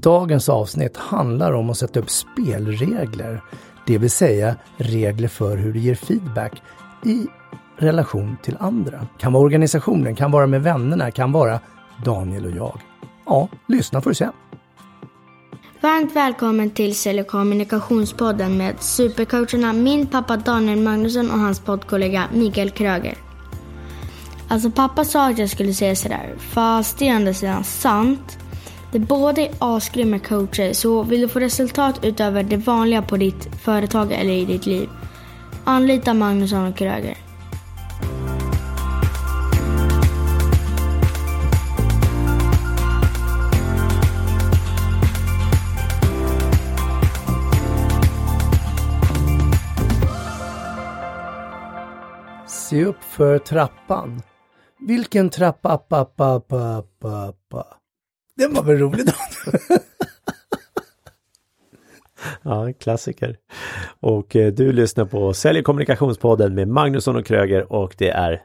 Dagens avsnitt handlar om att sätta upp spelregler, det vill säga regler för hur du ger feedback i relation till andra. Kan vara organisationen, kan vara med vännerna, kan vara Daniel och jag. Ja, lyssna får du se. Varmt välkommen till Sälj och kommunikationspodden med supercoacherna min pappa Daniel Magnusson och hans poddkollega Mikael Kröger. Alltså pappa sa att jag skulle säga sådär, fast det är å andra sidan sant. De båda är asgrymma coacher, så vill du få resultat utöver det vanliga på ditt företag eller i ditt liv, anlita Magnusson och Kröger. Se upp för trappan. Vilken trappa, pappa, pappa, pappa? Den var väl rolig då? Ja, en klassiker. Och eh, du lyssnar på Sälj kommunikationspodden med Magnusson och Kröger och det är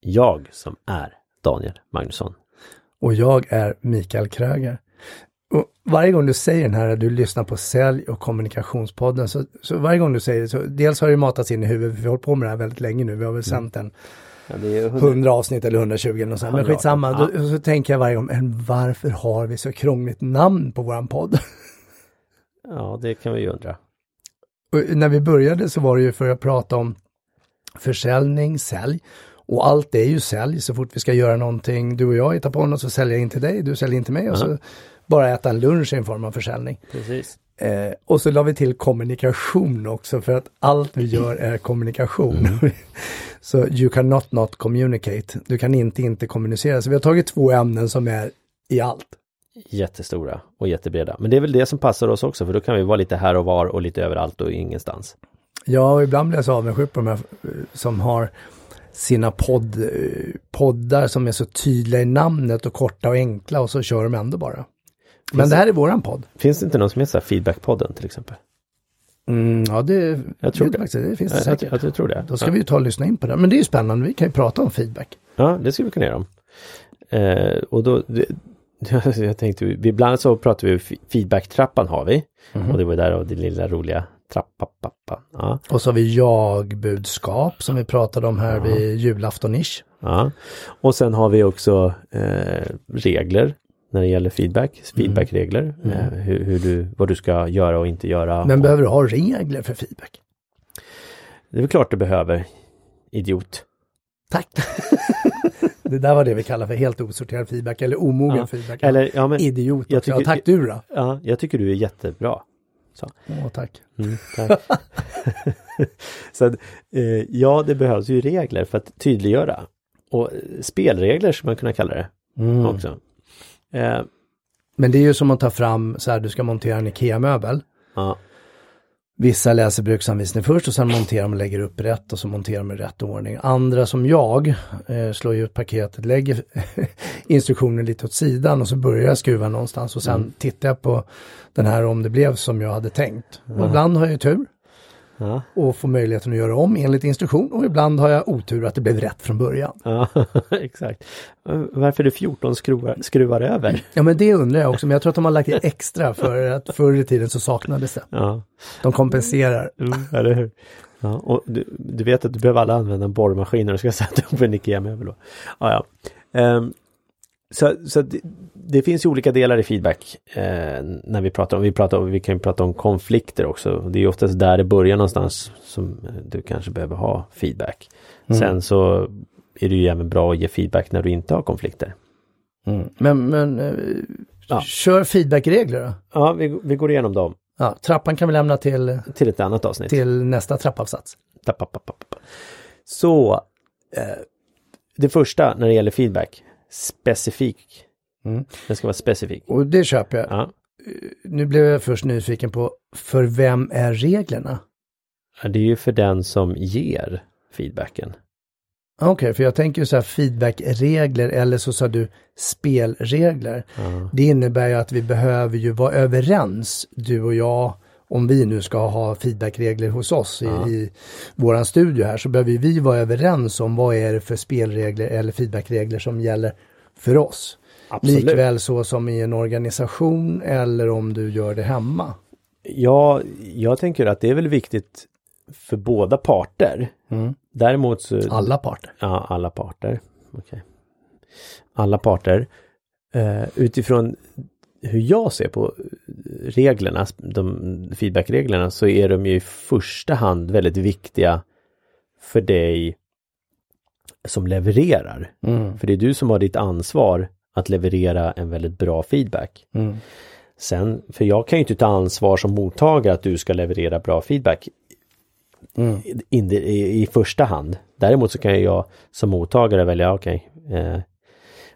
jag som är Daniel Magnusson. Och jag är Mikael Kröger. Och varje gång du säger den här, du lyssnar på Sälj och kommunikationspodden, så, så varje gång du säger det, så dels har det matats in i huvudet, vi har hållit på med det här väldigt länge nu, vi har väl sänt den Ja, det är 100 avsnitt eller 120 eller något sånt. Men 100, skitsamma, ja. då, så tänker jag varje gång, men varför har vi så krångligt namn på våran podd? Ja, det kan vi ju undra. Och när vi började så var det ju för att prata om försäljning, sälj. Och allt är ju sälj så fort vi ska göra någonting, du och jag hittar på något så säljer jag in till dig, du säljer in till mig och så bara äta en lunch är en form av försäljning. Precis. Eh, och så la vi till kommunikation också för att allt vi gör är kommunikation. så you cannot not communicate. Du kan inte inte kommunicera. Så vi har tagit två ämnen som är i allt. Jättestora och jättebreda. Men det är väl det som passar oss också för då kan vi vara lite här och var och lite överallt och ingenstans. Ja, och ibland blir jag så avundsjuk på de här eh, som har sina podd, eh, poddar som är så tydliga i namnet och korta och enkla och så kör de ändå bara. Men det här är våran podd. Finns det inte någon som heter Feedbackpodden till exempel? Mm, ja, det, Jag tror det, det. Det finns det Jag, jag, säkert. jag tror det. Då ska vi ju ta och lyssna in på det. Men det är ju spännande, vi kan ju prata om feedback. Ja, det skulle vi kunna göra om. Eh, och då, det, jag tänkte, vi- ibland så pratar vi fe- feedback-trappan har vi. Och det var där av det lilla roliga trappa, pappa. Ja, Och så har vi jag-budskap som vi pratade om här vid julafton-ish. ja. Och sen har vi också eh, regler när det gäller feedback, feedbackregler. Eh, hur, hur du, vad du ska göra och inte göra. Men behöver du ha regler för feedback? det är väl klart du behöver, idiot. Tack! det där var det vi kallar för helt osorterad feedback eller omogen Ja. feedback. Eller, ja men, Idiot jag också. Ja, tycker- tack du då. ja, jag tycker du är jättebra. Så. Åh, tack. Mm, tack. så att, eh, ja, det behövs ju regler för att tydliggöra. Och spelregler skulle man kunna kalla det Mm. också. Eh, Men det är ju som att ta fram så här, du ska montera en IKEA-möbel. ja, Vissa läser bruksanvisning först och sen monterar de och lägger upp rätt och så monterar de i rätt ordning. Andra som jag eh, slår ju ut paketet, lägger instruktionen lite åt sidan och så börjar jag skruva någonstans och sen tittar jag på den här om det blev som jag hade tänkt. Och ibland har jag ju tur ja, och får möjligheten att göra om enligt instruktion och ibland har jag otur att det blev rätt från början. ja exakt. Varför är det 14 skruvar, skruvar över? Ja men det undrar jag också, men jag tror att de har lagt in extra för att förr i tiden så saknades det. Ja, De kompenserar. mm, eller hur? Ja, och du, du vet att du behöver alla använda en borrmaskin när du ska sätta upp en IKEA-möbel. då. Ja, ja. Ehm, så så det, det finns ju olika delar i feedback eh, när vi pratar om, vi, pratar vi kan ju prata om konflikter också. Det är ju oftast där det börjar någonstans som eh, du kanske behöver ha feedback. Sen så är det ju även bra att ge feedback när du inte har konflikter. Men, men eh, Ja. kör feedbackregler då. Ja, vi, vi går igenom dem Ja, trappan kan vi lämna till, till ett annat avsnitt. till nästa trappavsats. Så eh, det första när det gäller feedback, specifik. Mm. Den ska vara specifik. Och det köper jag. Ja. Nu blev jag först nyfiken på, för vem är reglerna? Ja, Det är ju för den som ger feedbacken. Okej, för jag tänker så här feedbackregler eller så sa du spelregler. Ja. Det innebär ju att vi behöver ju vara överens, du och jag, om vi nu ska ha feedbackregler hos oss i, i våran studio här, så behöver vi vara överens om vad är det för spelregler eller feedbackregler som gäller för oss. Absolut. Likväl så som i en organisation eller om du gör det hemma. Ja, jag tänker att det är väl viktigt för båda parter. Mm. Däremot så... Alla parter. Ja, alla parter. Okej. Alla parter. Eh, utifrån hur jag ser på reglerna, de feedbackreglerna, så är de ju i första hand väldigt viktiga för dig som levererar. Mm. För det är du som har ditt ansvar att leverera en väldigt bra feedback. Mm. Sen, för jag kan ju inte ta ansvar som mottagare att du ska leverera bra feedback Mm. in, i, i första hand. Däremot så kan jag som mottagare välja, okej, eh,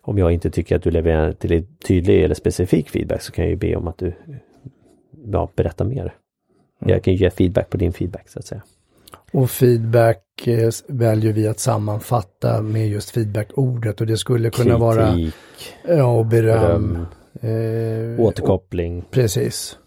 om jag inte tycker att du levererar till tydlig eller specifik feedback så kan jag ju be om att du ja, berättar mer. Jag kan ju ge feedback på din feedback så att säga. Och feedback eh, väljer vi att sammanfatta med just feedback-ordet och det skulle kunna vara Kritik, ja, och beröm. beröm, Eh, återkoppling. Precis.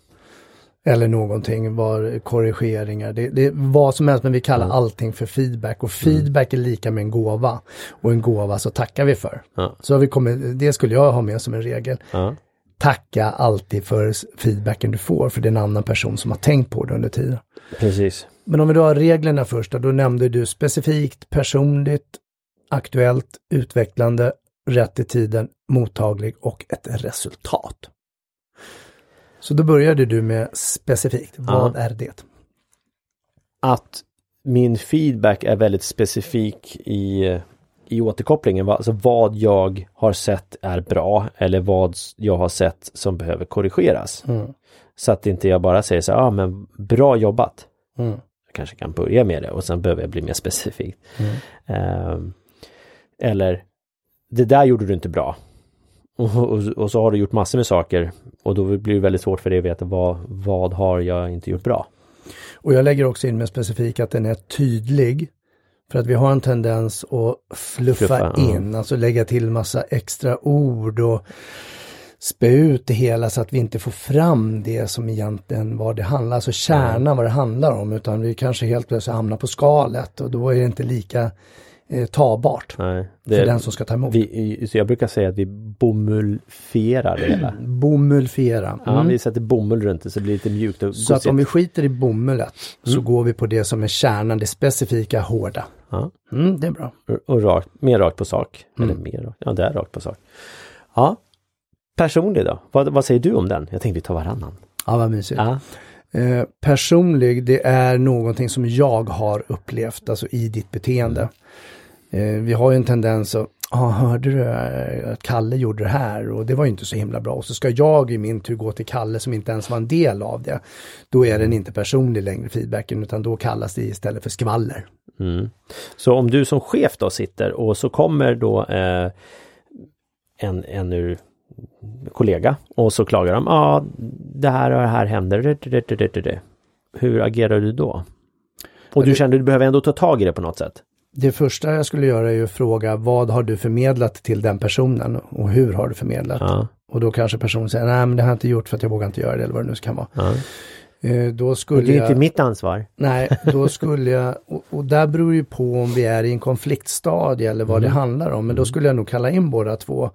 Eller någonting, var korrigeringar. Det, det är vad som helst men vi kallar allting för feedback och feedback är lika med en gåva. Och en gåva så tackar vi för. Ja. Så vi kommit, det skulle jag ha med som en regel. Ja. Tacka alltid för feedbacken du får för det är en annan person som har tänkt på det under tiden. Precis. Men om vi då har reglerna först då, då nämnde du specifikt, personligt, aktuellt, utvecklande, rätt i tiden, mottaglig och ett resultat. Så då började du med specifikt. Vad är det? Att min feedback är väldigt specifik i, i återkopplingen. Alltså vad jag har sett är bra eller vad jag har sett som behöver korrigeras. Mm. Så att inte jag bara säger så här, ah, men bra jobbat. Mm. Jag kanske kan börja med det och sen behöver jag bli mer specifik. Mm. Ehm, eller, det där gjorde du inte bra. Och, och, och så har du gjort massor med saker och då blir det väldigt svårt för dig att veta vad, vad har jag inte gjort bra. Och jag lägger också in med specifik att den är tydlig. För att vi har en tendens att fluffa, Fluffa, ja. in, alltså lägga till massa extra ord och spä ut det hela så att vi inte får fram det som egentligen vad det handlar, alltså kärnan vad det handlar om, utan vi kanske helt plötsligt hamnar på skalet och då är det inte lika eh, tabart Nej, för den som ska ta emot. vi, så jag brukar säga att vi bomullfierar det hela. Bomullfiera. Ja, Mm. vi sätter bomull runt det så det blir lite mjukt och Så att om vi skiter i bomullet så Mm. går vi på det som är kärnan, det specifika, hårda. Ja, Mm, det är bra. och- rakt, mer rakt på sak. Mm. Eller mer ja det är rakt på sak. Ja, personlig då? Vad, vad säger du om den? Jag tänkte vi tar varannan. Ja, vad mysigt. Ja, Eh, personlig, det är någonting som jag har upplevt, alltså i ditt beteende. Eh, vi har ju en tendens att, ah, hörde du eh, att Kalle gjorde det här och det var ju inte så himla bra. Och så ska jag i min tur gå till Kalle som inte ens var en del av det. Då är den inte personlig längre feedbacken utan då kallas det istället för skvaller. Mm. Så om du som chef då sitter och så kommer då eh, en, en ur kollega och så klagar de, ja ah, det här och det här händer. Hur agerar du då? Och du känner att du behöver ändå ta tag i det på något sätt? Det första jag skulle göra är ju att fråga vad har du förmedlat till den personen och hur har du förmedlat? Ja, Och då kanske personen säger, nej men det har jag inte gjort för att jag vågar inte göra det eller vad det nu kan vara. ja. Eh, då Och skulle det är jag... inte mitt ansvar. Nej, då skulle jag, och, och där beror ju på om vi är i en konfliktstadie eller vad det handlar om, men då skulle jag nog kalla in båda två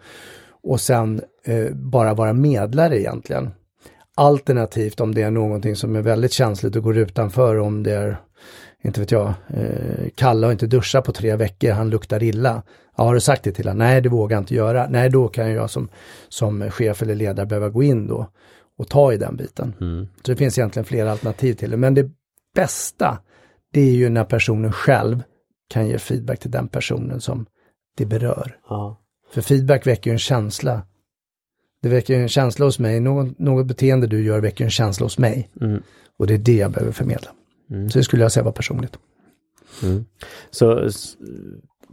och sen eh, bara vara medlare egentligen. Alternativt om det är någonting som är väldigt känsligt och går utanför om det är, inte vet jag, eh, Kalle har inte duschat på tre veckor, han luktar illa. Ja, har du sagt det till honom? Nej, det vågar jag inte göra. Nej, då kan jag som, som chef eller ledare behöva gå in då och ta i den biten. Mm. Så det finns egentligen flera alternativ till det. Men det bästa, det är ju när personen själv kan ge feedback till den personen som det berör. Ja. För feedback väcker ju en känsla. Det väcker en känsla hos mig. Något, något beteende du gör väcker en känsla hos mig. Mm. Och det är det jag behöver förmedla. Mm. Så det skulle jag säga var personligt. Mm. Så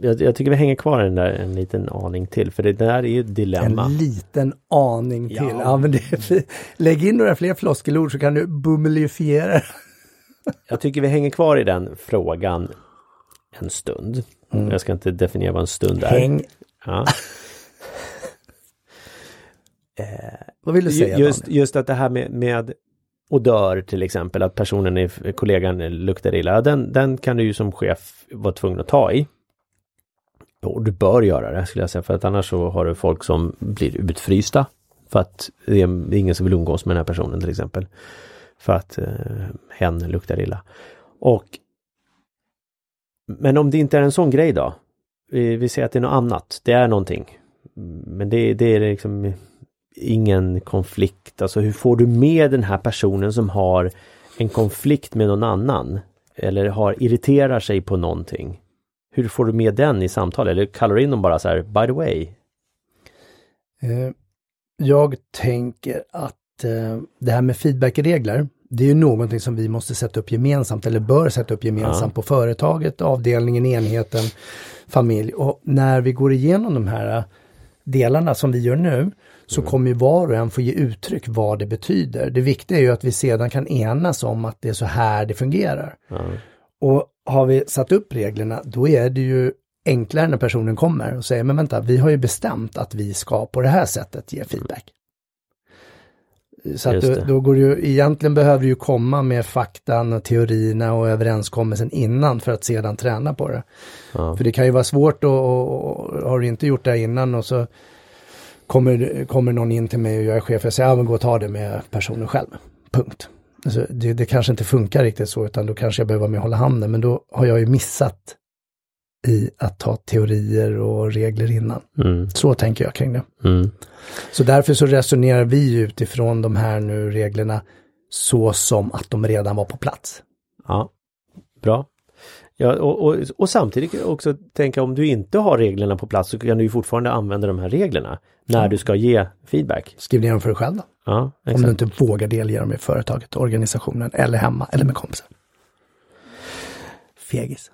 jag, jag tycker vi hänger kvar den där en liten aning till för det där är ju ett dilemma. En liten aning till. Ja. Ja, men det är Lägg in några fler floskelord så kan du bummelifiera. Jag tycker vi hänger kvar i den frågan en stund. Jag ska inte definiera vad en stund är. Häng. Ja. Vad vill du säga? Just, Daniel? just att det här med, med odör till exempel, att personen, är, kollegan luktar illa, den, den kan du ju som chef vara tvungen att ta i. och du bör göra det skulle jag säga för att annars så har du folk som blir utfrysta. För att det är ingen som vill umgås med den här personen till exempel. För att eh, hen luktar illa. Och Men om det inte är en sån grej då? Vi, vi säger att det är något annat. Det är någonting. Men det, det är liksom ingen konflikt. Alltså hur får du med den här personen som har en konflikt med någon annan? Eller har irriterar sig på någonting? Hur får du med den i samtal? Eller kallar du in dem bara så här, by the way? Eh, jag tänker att eh, det här med feedbackregler, det är ju någonting som vi måste sätta upp gemensamt eller bör sätta upp gemensamt ja. på företaget, avdelningen, enheten, familj. Och när vi går igenom de här delarna som vi gör nu så mm. kommer var och en få ge uttryck vad det betyder. Det viktiga är ju att vi sedan kan enas om att det är så här det fungerar. Mm. Och har vi satt upp reglerna, då är det ju enklare när personen kommer och säger, men vänta, vi har ju bestämt att vi ska på det här sättet ge feedback. Så att då, då, går det ju, egentligen behöver du ju komma med faktan, teorierna och överenskommelsen innan för att sedan träna på det. Ja. För det kan ju vara svårt och, och, och har du inte gjort det innan och så kommer, kommer någon in till mig och jag är chef, jag säger, ja men gå och ta det med personen själv. Punkt. Alltså, det, det, kanske inte funkar riktigt så, utan då kanske jag behöver vara med och hålla handen, men då har jag ju missat i att ta teorier och regler innan. Mm. Så tänker jag kring det. Mm. Så därför så resonerar vi utifrån de här nu reglerna så som att de redan var på plats. Ja, bra. Ja, och, och, och, samtidigt också tänka om du inte har reglerna på plats så kan du ju fortfarande använda de här reglerna när mm. du ska ge feedback. Skriv ner dem för dig själv då. Ja, om du inte vågar delge dem i företaget, organisationen eller hemma eller med kompisar. Fegis.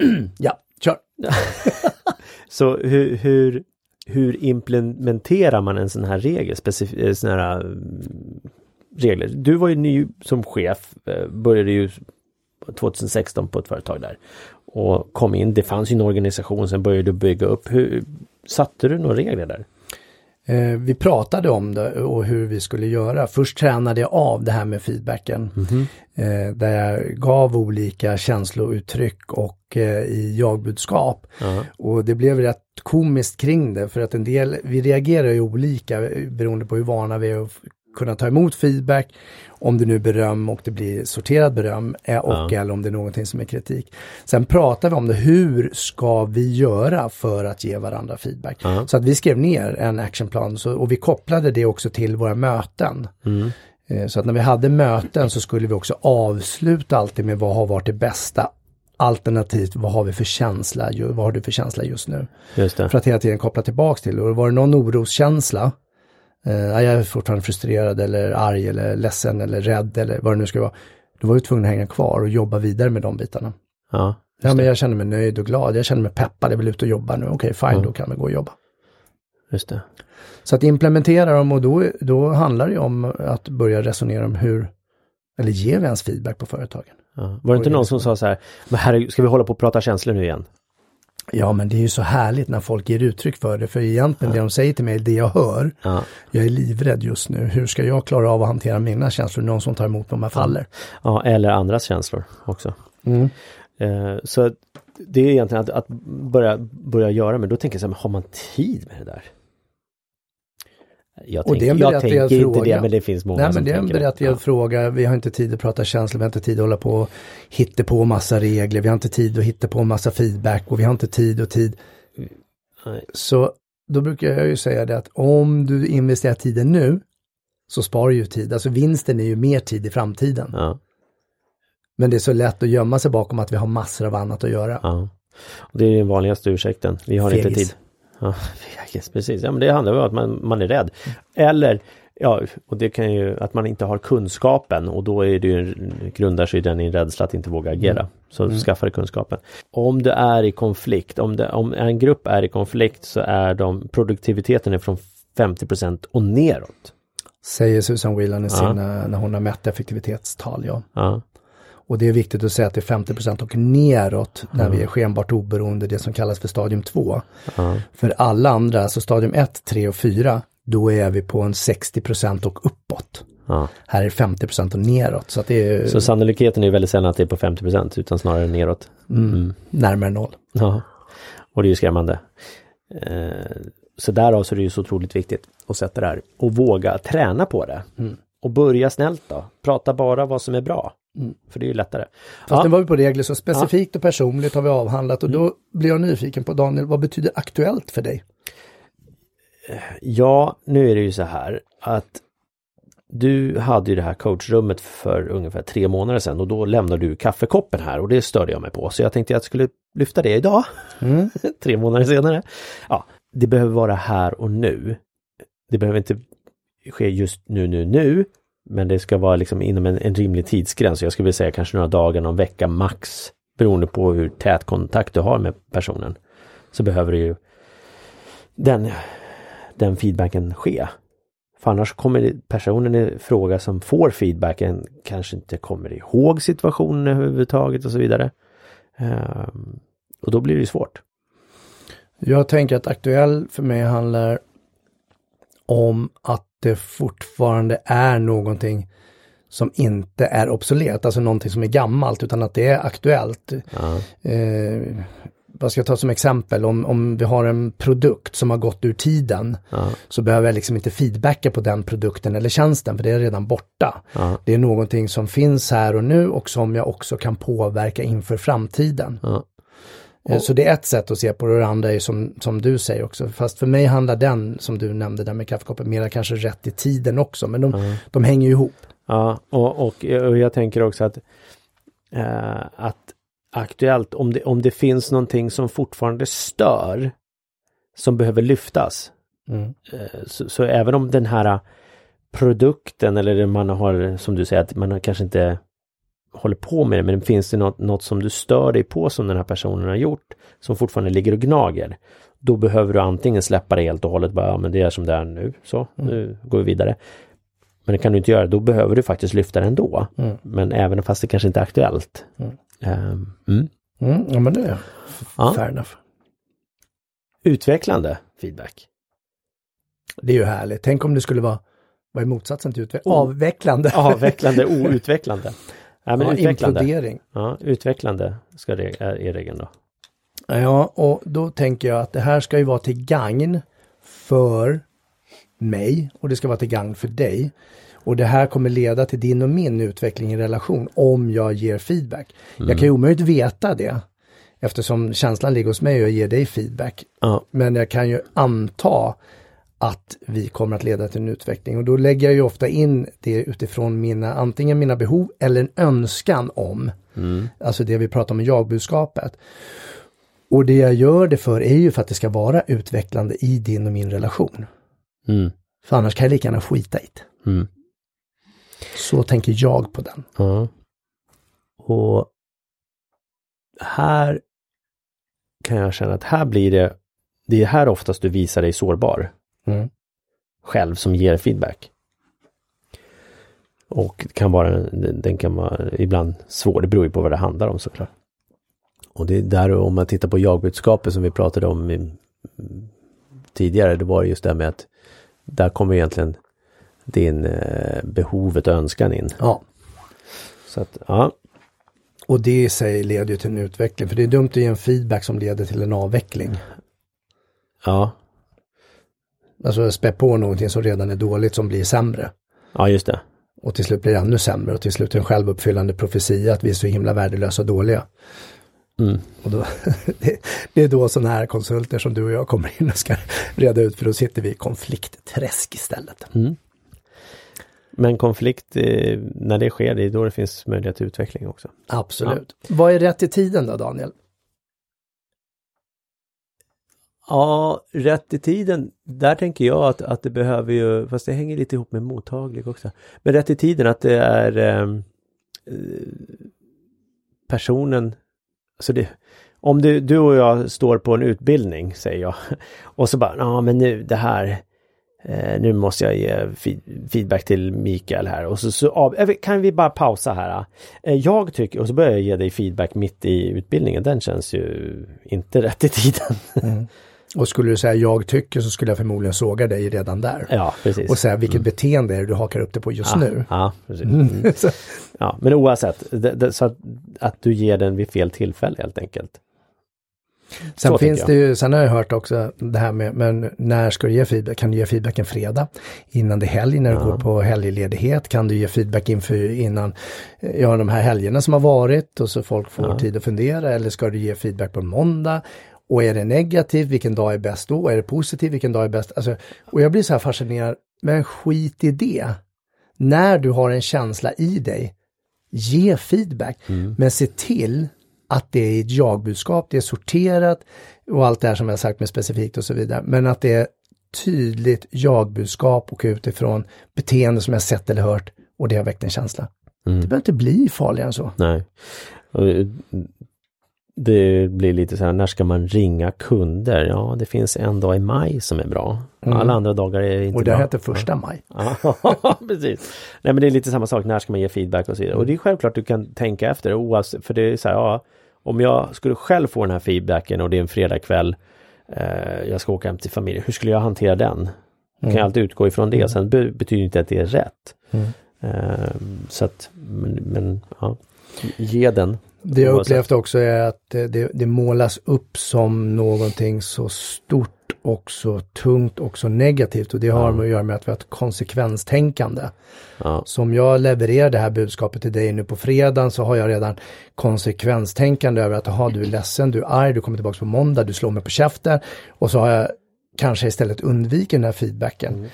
ja, kör! så hur, hur, hur implementerar man en sån här regel? Specif eh, sån här mm, regler. Du var ju ny som chef, eh, började ju 2016 på ett företag där. Och kom in, det fanns ju en organisation, sen började du bygga upp. Hur, satte du några regler där? Vi pratade om det och hur vi skulle göra. Först tränade jag av det här med feedbacken. Mm -hmm. eh, där jag gav olika känslouttryck och i jagbudskap. Uh -huh. Och det blev rätt komiskt kring det för att en del, vi reagerar ju olika beroende på hur vana vi är att kunna ta emot feedback, om det nu är beröm och det blir sorterad beröm eh, och ja. eller om det är någonting som är kritik. Sen pratar vi om det, hur ska vi göra för att ge varandra feedback? Ja. Så att vi skrev ner en actionplan så, och vi kopplade det också till våra möten. Mm. Eh, så att när vi hade möten så skulle vi också avsluta alltid med vad har varit det bästa Alternativt, vad har vi för känsla? Vad har du för känsla just nu? Just för att hela tiden koppla tillbaks till. Och var det någon oroskänsla eh, jag är fortfarande frustrerad eller arg eller ledsen eller rädd eller vad det nu ska vara. Då var jag tvungen att hänga kvar och jobba vidare med de bitarna. Ja, ja men jag känner mig nöjd och glad. Jag känner mig peppad, jag vill ut och jobba nu. Okej, okay, fine, ja. då kan vi gå och jobba. Just det. Så att implementera dem och då, då handlar det om att börja resonera om hur, eller ger vi ens feedback på företagen? Ja. Var det inte någon som sa så här, men här, ska vi hålla på och prata känslor nu igen? Ja men det är ju så härligt när folk ger uttryck för det, för egentligen ja. det de säger till mig, det jag hör, ja. jag är livrädd just nu, hur ska jag klara av att hantera mina känslor, någon som tar emot om jag faller? Ja, eller andras känslor också. Mm. Eh, så det är egentligen att, att, börja, börja göra, men då tänker jag så här, har man tid med det där? Jag, tänk, jag tänker fråga. inte det, men det finns många Nej, som men det är en berättigad ja. fråga. Vi har inte tid att prata känslor, vi har inte tid att hålla på och hitta på massa regler, vi har inte tid att hitta på massa feedback och vi har inte tid och tid. Nej. Så då brukar jag ju säga det att om du investerar tiden nu så sparar du ju tid. Alltså vinsten är ju mer tid i framtiden. Ja. Men det är så lätt att gömma sig bakom att vi har massor av annat att göra. Ja. Det är den vanligaste ursäkten. Vi har Fegis. inte tid. Ja, precis. Ja, men det handlar om att man, man är rädd. Eller, ja, och det kan ju att man inte har kunskapen och då är det ju, grundar sig den i en rädsla att inte våga agera. Mm. Så mm. skaffa dig kunskapen. Om det är i konflikt, om, det, om en grupp är i konflikt så är de produktiviteten är från 50 och neråt. Säger Susan Whelan i sina, när hon har mätt effektivitetstal, ja. ja. Och det är viktigt att säga att det är 50% och neråt när mm. vi är skenbart oberoende, det som kallas för stadium 2. Mm. För alla andra, alltså stadium 1, 3 och 4, då är vi på en 60% och uppåt. Ja. Här är 50 och neråt. Så, att det är, så sannolikheten är väldigt sällan att det är på 50% utan snarare neråt? Mm. Mm. Närmare noll. Ja. Och det är ju skrämmande. Eh, så därav så är det ju så otroligt viktigt att sätta det här och våga träna på det. Mm. Och börja snällt då. Prata bara vad som är bra. Mm. För det är ju lättare. Fast Ja. nu var vi på regler, så specifikt och personligt har vi avhandlat och Mm. då blir jag nyfiken på Daniel, vad betyder aktuellt för dig? Ja, nu är det ju så här att du hade ju det här coachrummet för ungefär tre månader sedan och då lämnade du kaffekoppen här och det störde jag mig på. Så jag tänkte att jag skulle lyfta det idag, Mm. tre månader senare. Ja, det behöver vara här och nu. Det behöver inte ske just nu, nu, nu. Men det ska vara liksom inom en, en rimlig tidsgräns. Jag skulle vilja säga kanske några dagar, någon vecka max. Beroende på hur tät kontakt du har med personen. Så behöver ju den, den feedbacken ske. För annars kommer personen i fråga som får feedbacken kanske inte kommer ihåg situationen överhuvudtaget och så vidare. Ehm, och då blir det ju svårt. Jag tänker att aktuell för mig handlar om att det fortfarande är någonting som inte är obsolet, alltså någonting som är gammalt, utan att det är aktuellt. Eh, vad ska jag ta som exempel? Om, om vi har en produkt som har gått ur tiden ja, så behöver jag liksom inte feedbacka på den produkten eller tjänsten för det är redan borta. ja, Det är någonting som finns här och nu och som jag också kan påverka inför framtiden. Eh, Så det är ett sätt att se på det och det andra är som, som du säger också. Fast för mig handlar den, som du nämnde där med kaffekoppen, mera kanske rätt i tiden också. Men de, de hänger ju ihop. Ja, och, och, och jag tänker också att, eh, att aktuellt, om det, om det finns någonting som fortfarande stör, som behöver lyftas, Mm. eh, så, så även om den här produkten eller man har, som du säger, att man har kanske inte håller på med det, men finns det något, något som du stör dig på som den här personen har gjort, som fortfarande ligger och gnager, då behöver du antingen släppa det helt och hållet, bara, ja, men det är som det är nu, så, nu går vi vidare. Men det kan du inte göra, då behöver du faktiskt lyfta det ändå. Mm. Men även fast det kanske inte är aktuellt. Mm. Ehm, mm. Mm, ja men det är Ja. fair enough. Utvecklande feedback. Det är ju härligt. Tänk om det skulle vara, vad är motsatsen till utveck- avvecklande? Avvecklande, outvecklande. Ja, men ja, utvecklande. implodering. Ja, utvecklande ska det, är, är regeln då. Ja, och då tänker jag att det här ska ju vara till gagn för mig och det ska vara till gagn för dig. Och det här kommer leda till din och min utveckling i relation om jag ger feedback. Jag kan ju omöjligt veta det eftersom känslan ligger hos mig och jag ger dig feedback. Ja, Men jag kan ju anta att vi kommer att leda till en utveckling och då lägger jag ju ofta in det utifrån mina, antingen mina behov eller en önskan om, alltså det vi pratar om i jag-budskapet. Och det jag gör det för är ju för att det ska vara utvecklande i din och min relation. mm, För annars kan jag lika gärna skita i det. mm, Så tänker jag på den. ja. Och här kan jag känna att här blir det, det är här oftast du visar dig sårbar. Mm. själv som ger feedback. Och det kan vara, den kan vara ibland svår, det beror ju på vad det handlar om såklart. Och det är där om man tittar på jagbudskapet som vi pratade om i, tidigare, det var just det här med att där kommer egentligen din eh, behovet och önskan in. Ja, Så att, ja, och det i sig leder ju till en utveckling. För det är dumt att ge en feedback som leder till en avveckling. ja, Alltså spä på någonting som redan är dåligt som blir sämre. ja just det. Och till slut blir det ännu sämre och till slut en självuppfyllande profetia att vi är så himla värdelösa och dåliga. Mm. Och då, det, det är då sådana här konsulter som du och jag kommer in och ska reda ut för då sitter vi i konfliktträsk istället. Mm. Men konflikt, eh, när det sker, det är då det finns möjlighet till utveckling också. Absolut. Vad är rätt i tiden då Daniel? Ja, rätt i tiden. Där tänker jag att, att det behöver ju, fast det hänger lite ihop med mottaglig också. Men rätt i tiden att det är ehm, eh, personen, alltså det, om du, du och jag står på en utbildning, säger jag, och så bara, ja men nu det här, eh, nu måste jag ge feed- feedback till Mikael här och så, så av, eh, kan vi bara pausa här? Eh, eh, Jag tycker, och så börjar jag ge dig feedback mitt i utbildningen, den känns ju inte rätt i tiden. Mm. Och skulle du säga jag tycker så skulle jag förmodligen såga dig redan där. Ja, precis. Och säga vilket beteende är det du hakar upp det på just ja, nu. Ja, precis. Mm. Så- Ja, men oavsett, det, det, så att, att du ger den vid fel tillfälle helt enkelt. Sen Så finns det ju, sen har jag hört också det här med, men när ska du ge feedback? Kan du ge feedback en fredag? Innan det är helg, när du går på helgledighet? Kan du ge feedback inför, innan, ja de här helgerna som har varit och så folk får tid att fundera? Eller ska du ge feedback på måndag? Och är det negativt, vilken dag är bäst då? Är det positivt, vilken dag är bäst? Alltså, och jag blir så här fascinerad, men skit i det. När du har en känsla i dig, ge feedback. Men se till att det är ett jagbudskap, det är sorterat och allt det här som jag sagt med specifikt och så vidare. Men att det är tydligt jagbudskap och utifrån beteende som jag sett eller hört och det har väckt en känsla. Det behöver inte bli farligare än så. Nej. Det blir lite så här, när ska man ringa kunder? Ja, det finns en dag i maj som är bra. Alla andra dagar är inte Mm. Och det bra. heter första maj. Ja, precis. Nej men det är lite samma sak, när ska man ge feedback och så vidare. Och det är självklart du kan tänka efter oavsett, för det är så här, ja, om jag skulle själv få den här feedbacken och det är en fredagkväll, eh, jag ska åka hem till familjen, hur skulle jag hantera den? Kan jag alltid utgå ifrån det, sen be- betyder inte att det är rätt. Eh, så att, men, men ja, ge den. Det jag upplevt också är att det, det, målas upp som någonting så stort och så tungt och så negativt och det har med att göra med att vi har ett konsekvenstänkande. Ja. Så om jag levererar det här budskapet till dig nu på fredagen så har jag redan konsekvenstänkande över att aha, du är ledsen, du är arg, du kommer tillbaka på måndag, du slår mig på käften och så har jag kanske istället undvikit den här feedbacken.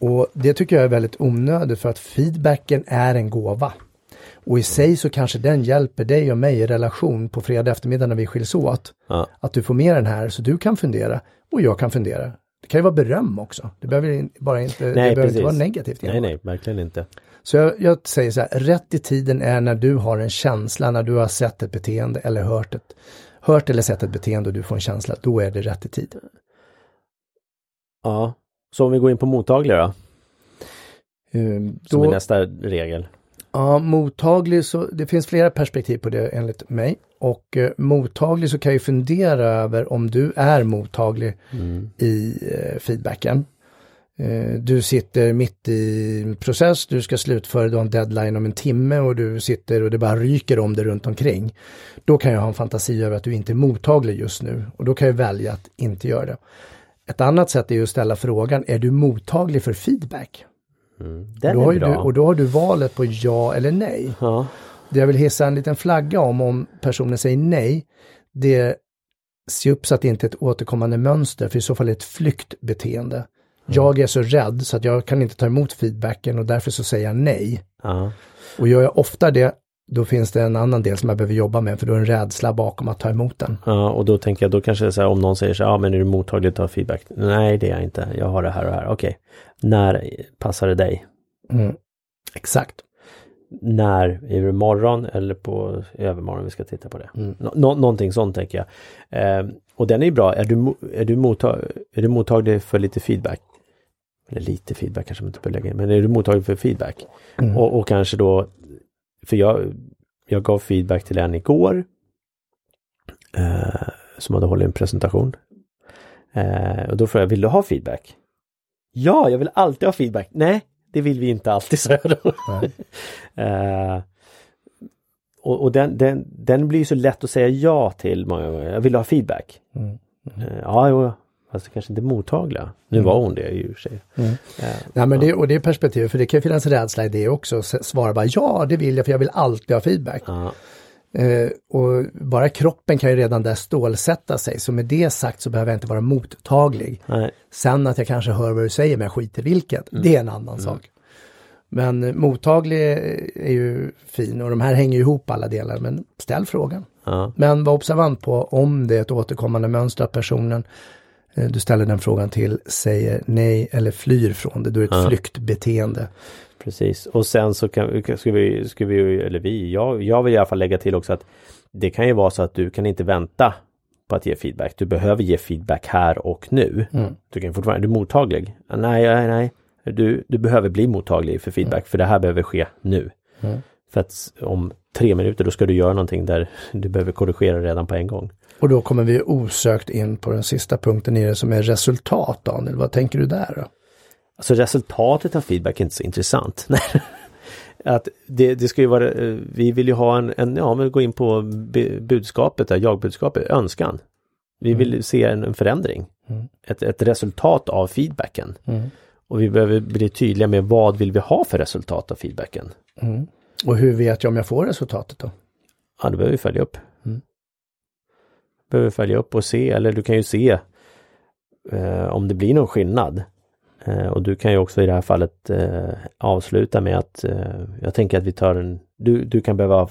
Och det tycker jag är väldigt onödigt för att feedbacken är en gåva. Och i sig så kanske den hjälper dig och mig i relation på fredag eftermiddag när vi skiljs åt. Ja. Att du får med den här så du kan fundera och jag kan fundera. Det kan ju vara beröm också. Det behöver bara inte, det behöver inte vara negativt. Nej, nej, verkligen inte. Så jag, jag säger så här, rätt i tiden är när du har en känsla, när du har sett ett beteende eller hört ett, hört eller sett ett beteende och du får en känsla, då är det rätt i tid. Ja, så om vi går in på mottagliga då, Um, som är nästa regel. Ja, mottaglig så, det finns flera perspektiv på det enligt mig. Och eh, mottaglig så kan jag ju fundera över om du är mottaglig i eh, feedbacken. Eh, Du sitter mitt i process, du ska slutföra, du har en deadline om en timme och du sitter och det bara ryker om det runt omkring. Då kan jag ha en fantasi över att du inte är mottaglig just nu och då kan jag välja att inte göra det. Ett annat sätt är att ställa frågan, är du mottaglig för feedback? Den då är bra. du, och då har du valet på ja eller nej. Ja, Det jag vill hissa en liten flagga om, om personen säger nej, det se upp så att det inte är ett återkommande mönster, för i så fall är det ett flyktbeteende. Jag är så rädd så att jag kan inte ta emot feedbacken och därför så säger jag nej. ja, Och gör jag ofta det, då finns det en annan del som jag behöver jobba med, för då är det en rädsla bakom att ta emot den. ja, och då tänker jag, då kanske det är så här, om någon säger så här, ja men är du mottaglig att ta feedback? Nej, det är jag inte. Jag har det här och här. Okej, när passar det dig? Mm. Exakt. När? Är det morgon eller på övermorgon vi ska titta på det? Mm. Nå- nå- någonting sånt tänker jag. Eh, och den är bra. Är du, är, du mottag- är du mottaglig för lite feedback? Eller lite feedback kanske man inte behöver lägga in, men är du mottaglig för feedback? Mm. Och, och kanske då, för jag, jag gav feedback till en igår eh, som hade hållit en presentation. Eh, och då frågade jag, vill du ha feedback? Ja, jag vill alltid ha feedback. Nej, det vill vi inte alltid, sa jag då. Eh, och och den, den, den blir så lätt att säga ja till många gånger. Jag vill ha feedback. Mm. Eh, ja, fast det kanske inte mottagliga. Nu var hon det i och för sig. Mm. Eh, Nej, men det, och det är perspektivet, för det kan finnas rädsla i det också. Svara bara ja, det vill jag, för jag vill alltid ha feedback. ja, Eh, och bara kroppen kan ju redan där stålsätta sig, så med det sagt så behöver jag inte vara mottaglig. nej, Sen att jag kanske hör vad du säger, men jag skiter i vilket, det är en annan sak. Men eh, mottaglig är ju fin och de här hänger ju ihop alla delar, men ställ frågan. ja, Men var observant på om det är ett återkommande mönster att personen du ställer den frågan till säger nej eller flyr från det, då är det ett flyktbeteende. precis. Och sen så kan, ska vi, ska vi, eller vi, jag, jag vill i alla fall lägga till också att det kan ju vara så att du kan inte vänta på att ge feedback. Du behöver ge feedback här och nu. Du kan fortfarande, är du mottaglig? Ah, Nej, nej, nej. Du, du behöver bli mottaglig för feedback för det här behöver ske nu. För att om tre minuter då ska du göra någonting där du behöver korrigera redan på en gång. Och då kommer vi osökt in på den sista punkten i det som är resultat, Daniel. Vad tänker du där då? Alltså resultatet av feedback är inte så intressant. att det, det ska ju vara, eh, vi vill ju ha en, en ja men gå in på bu- budskapet där, jagbudskapet, önskan. Vi vill se en, en förändring. Mm. Ett, ett resultat av feedbacken. Mm. Och vi behöver bli tydliga med vad vill vi ha för resultat av feedbacken. Och hur vet jag om jag får resultatet då? Ja, då behöver vi följa upp. Mm. Behöver följa upp och se, eller du kan ju se eh, om det blir någon skillnad. Eh, och du kan ju också i det här fallet eh, avsluta med att eh, jag tänker att vi tar en, du, du kan behöva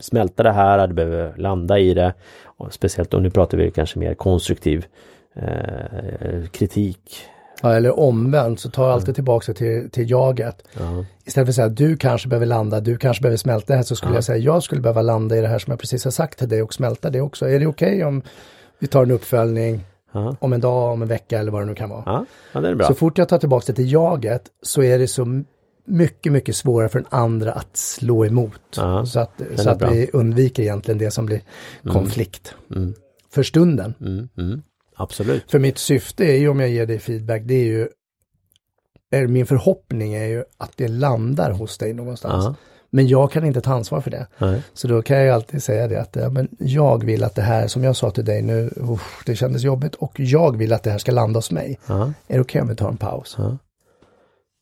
smälta det här, du behöver landa i det. Och speciellt om nu pratar vi kanske mer konstruktiv eh, kritik. Ja, eller omvänt så tar jag alltid tillbaka till, till jaget. Ja. Istället för att säga du kanske behöver landa, du kanske behöver smälta det här så skulle Ja. jag säga jag skulle behöva landa i det här som jag precis har sagt till dig och smälta det också. Är det okej om vi tar en uppföljning Ja. om en dag, om en vecka eller vad det nu kan vara? Ja, ja, det är bra. Så fort jag tar tillbaka det till jaget så är det så mycket, mycket svårare för den andra att slå emot. Ja, så att, så att bra. vi undviker egentligen det som blir konflikt. Mm, För stunden. mm, mm. Absolut. För mitt syfte är ju om jag ger dig feedback, det är ju är, min förhoppning är ju att det landar hos dig någonstans. Ja. Men jag kan inte ta ansvar för det. Nej. Så då kan jag ju alltid säga det att ja, men jag vill att det här, som jag sa till dig nu, usch, det kändes jobbigt och jag vill att det här ska landa hos mig. Ja. Är det okej om vi tar en paus? Ja.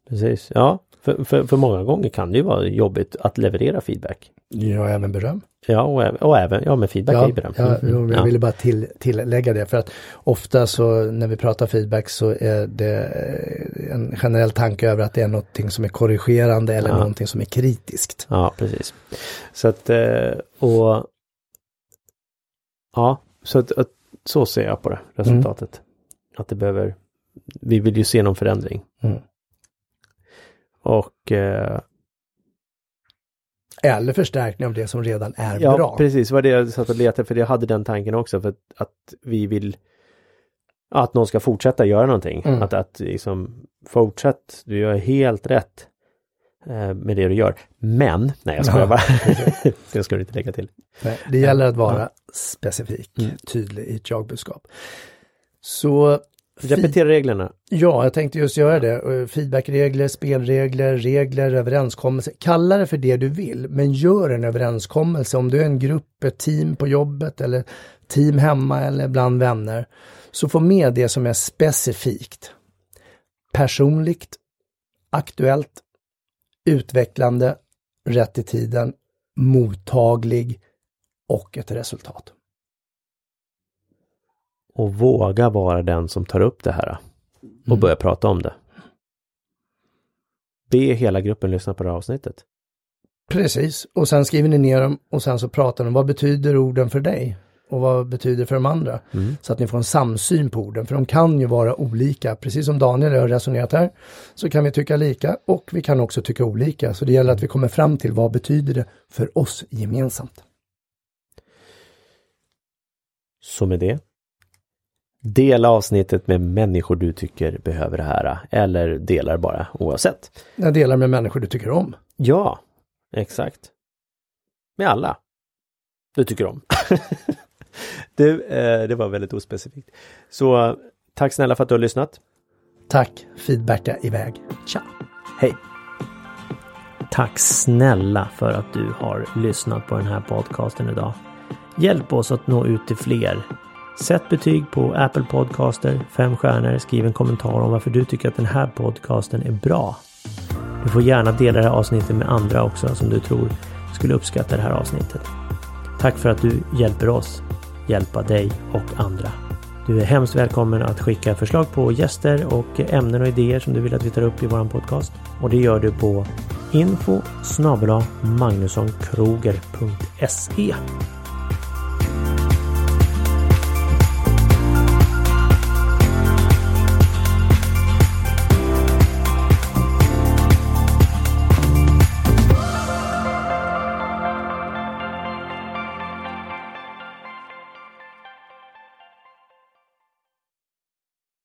Precis, ja. För, för, för många gånger kan det ju vara jobbigt att leverera feedback. Ja, även beröm. Ja, och, även- och även, ja men feedback Ja, ju beröm. ja, Mm, mm. jag ja. ville bara till, tillägga det för att ofta så när vi pratar feedback så är det eh, en generell tanke över att det är någonting som är korrigerande eller Ja. någonting som är kritiskt. Ja, precis. Så att, eh, och ja, så att, att så ser jag på det, resultatet. Att det behöver, vi vill ju se någon förändring. Mm. Och eh, Eller förstärkning av det som redan är ja, bra. precis, var det jag satt och letade för jag hade den tanken också för att, att vi vill att någon ska fortsätta göra någonting. Mm. Att, att liksom fortsätt, du gör helt rätt eh, med det du gör. Men, nej jag skojar Ja, bara. det ska du inte lägga till. Nej, det gäller att vara Ja. specifik, Mm. tydlig i ett jagbudskap. Så Repetera reglerna. Ja, jag tänkte just göra det. Eh, feedbackregler, spelregler, regler, överenskommelser. Kalla det för det du vill, men gör en överenskommelse. Om du är en grupp, ett team på jobbet eller team hemma eller bland vänner. Så få med det som är specifikt. Personligt, aktuellt, utvecklande, rätt i tiden, mottaglig och ett resultat. Och våga vara den som tar upp det här. Och Mm. börja prata om det. Be hela gruppen lyssna på det här avsnittet. Precis, och sen skriver ni ner dem och sen så pratar de, vad betyder orden för dig? Och vad betyder det för de andra? Mm. Så att ni får en samsyn på orden, för de kan ju vara olika. Precis som Daniel har resonerat här, så kan vi tycka lika och vi kan också tycka olika. Så det gäller att vi kommer fram till vad betyder det för oss gemensamt. Så med det. Dela avsnittet med människor du tycker behöver det här. Eller delar bara oavsett. Jag delar med människor du tycker om. Ja, exakt. Med alla. Du tycker om. du, eh, det var väldigt ospecifikt. Så tack snälla för att du har lyssnat. Tack, feedbacka iväg. Tja! Hej! Tack snälla för att du har lyssnat på den här podcasten idag. Hjälp oss att nå ut till fler. Sätt betyg på Apple Podcaster, fem stjärnor, skriv en kommentar om varför du tycker att den här podcasten är bra. Du får gärna dela det här avsnittet med andra också som du tror skulle uppskatta det här avsnittet. Tack för att du hjälper oss hjälpa dig och andra. Du är hemskt välkommen att skicka förslag på gäster och ämnen och idéer som du vill att vi tar upp i vår podcast. Och det gör du på info magnussonkroger.se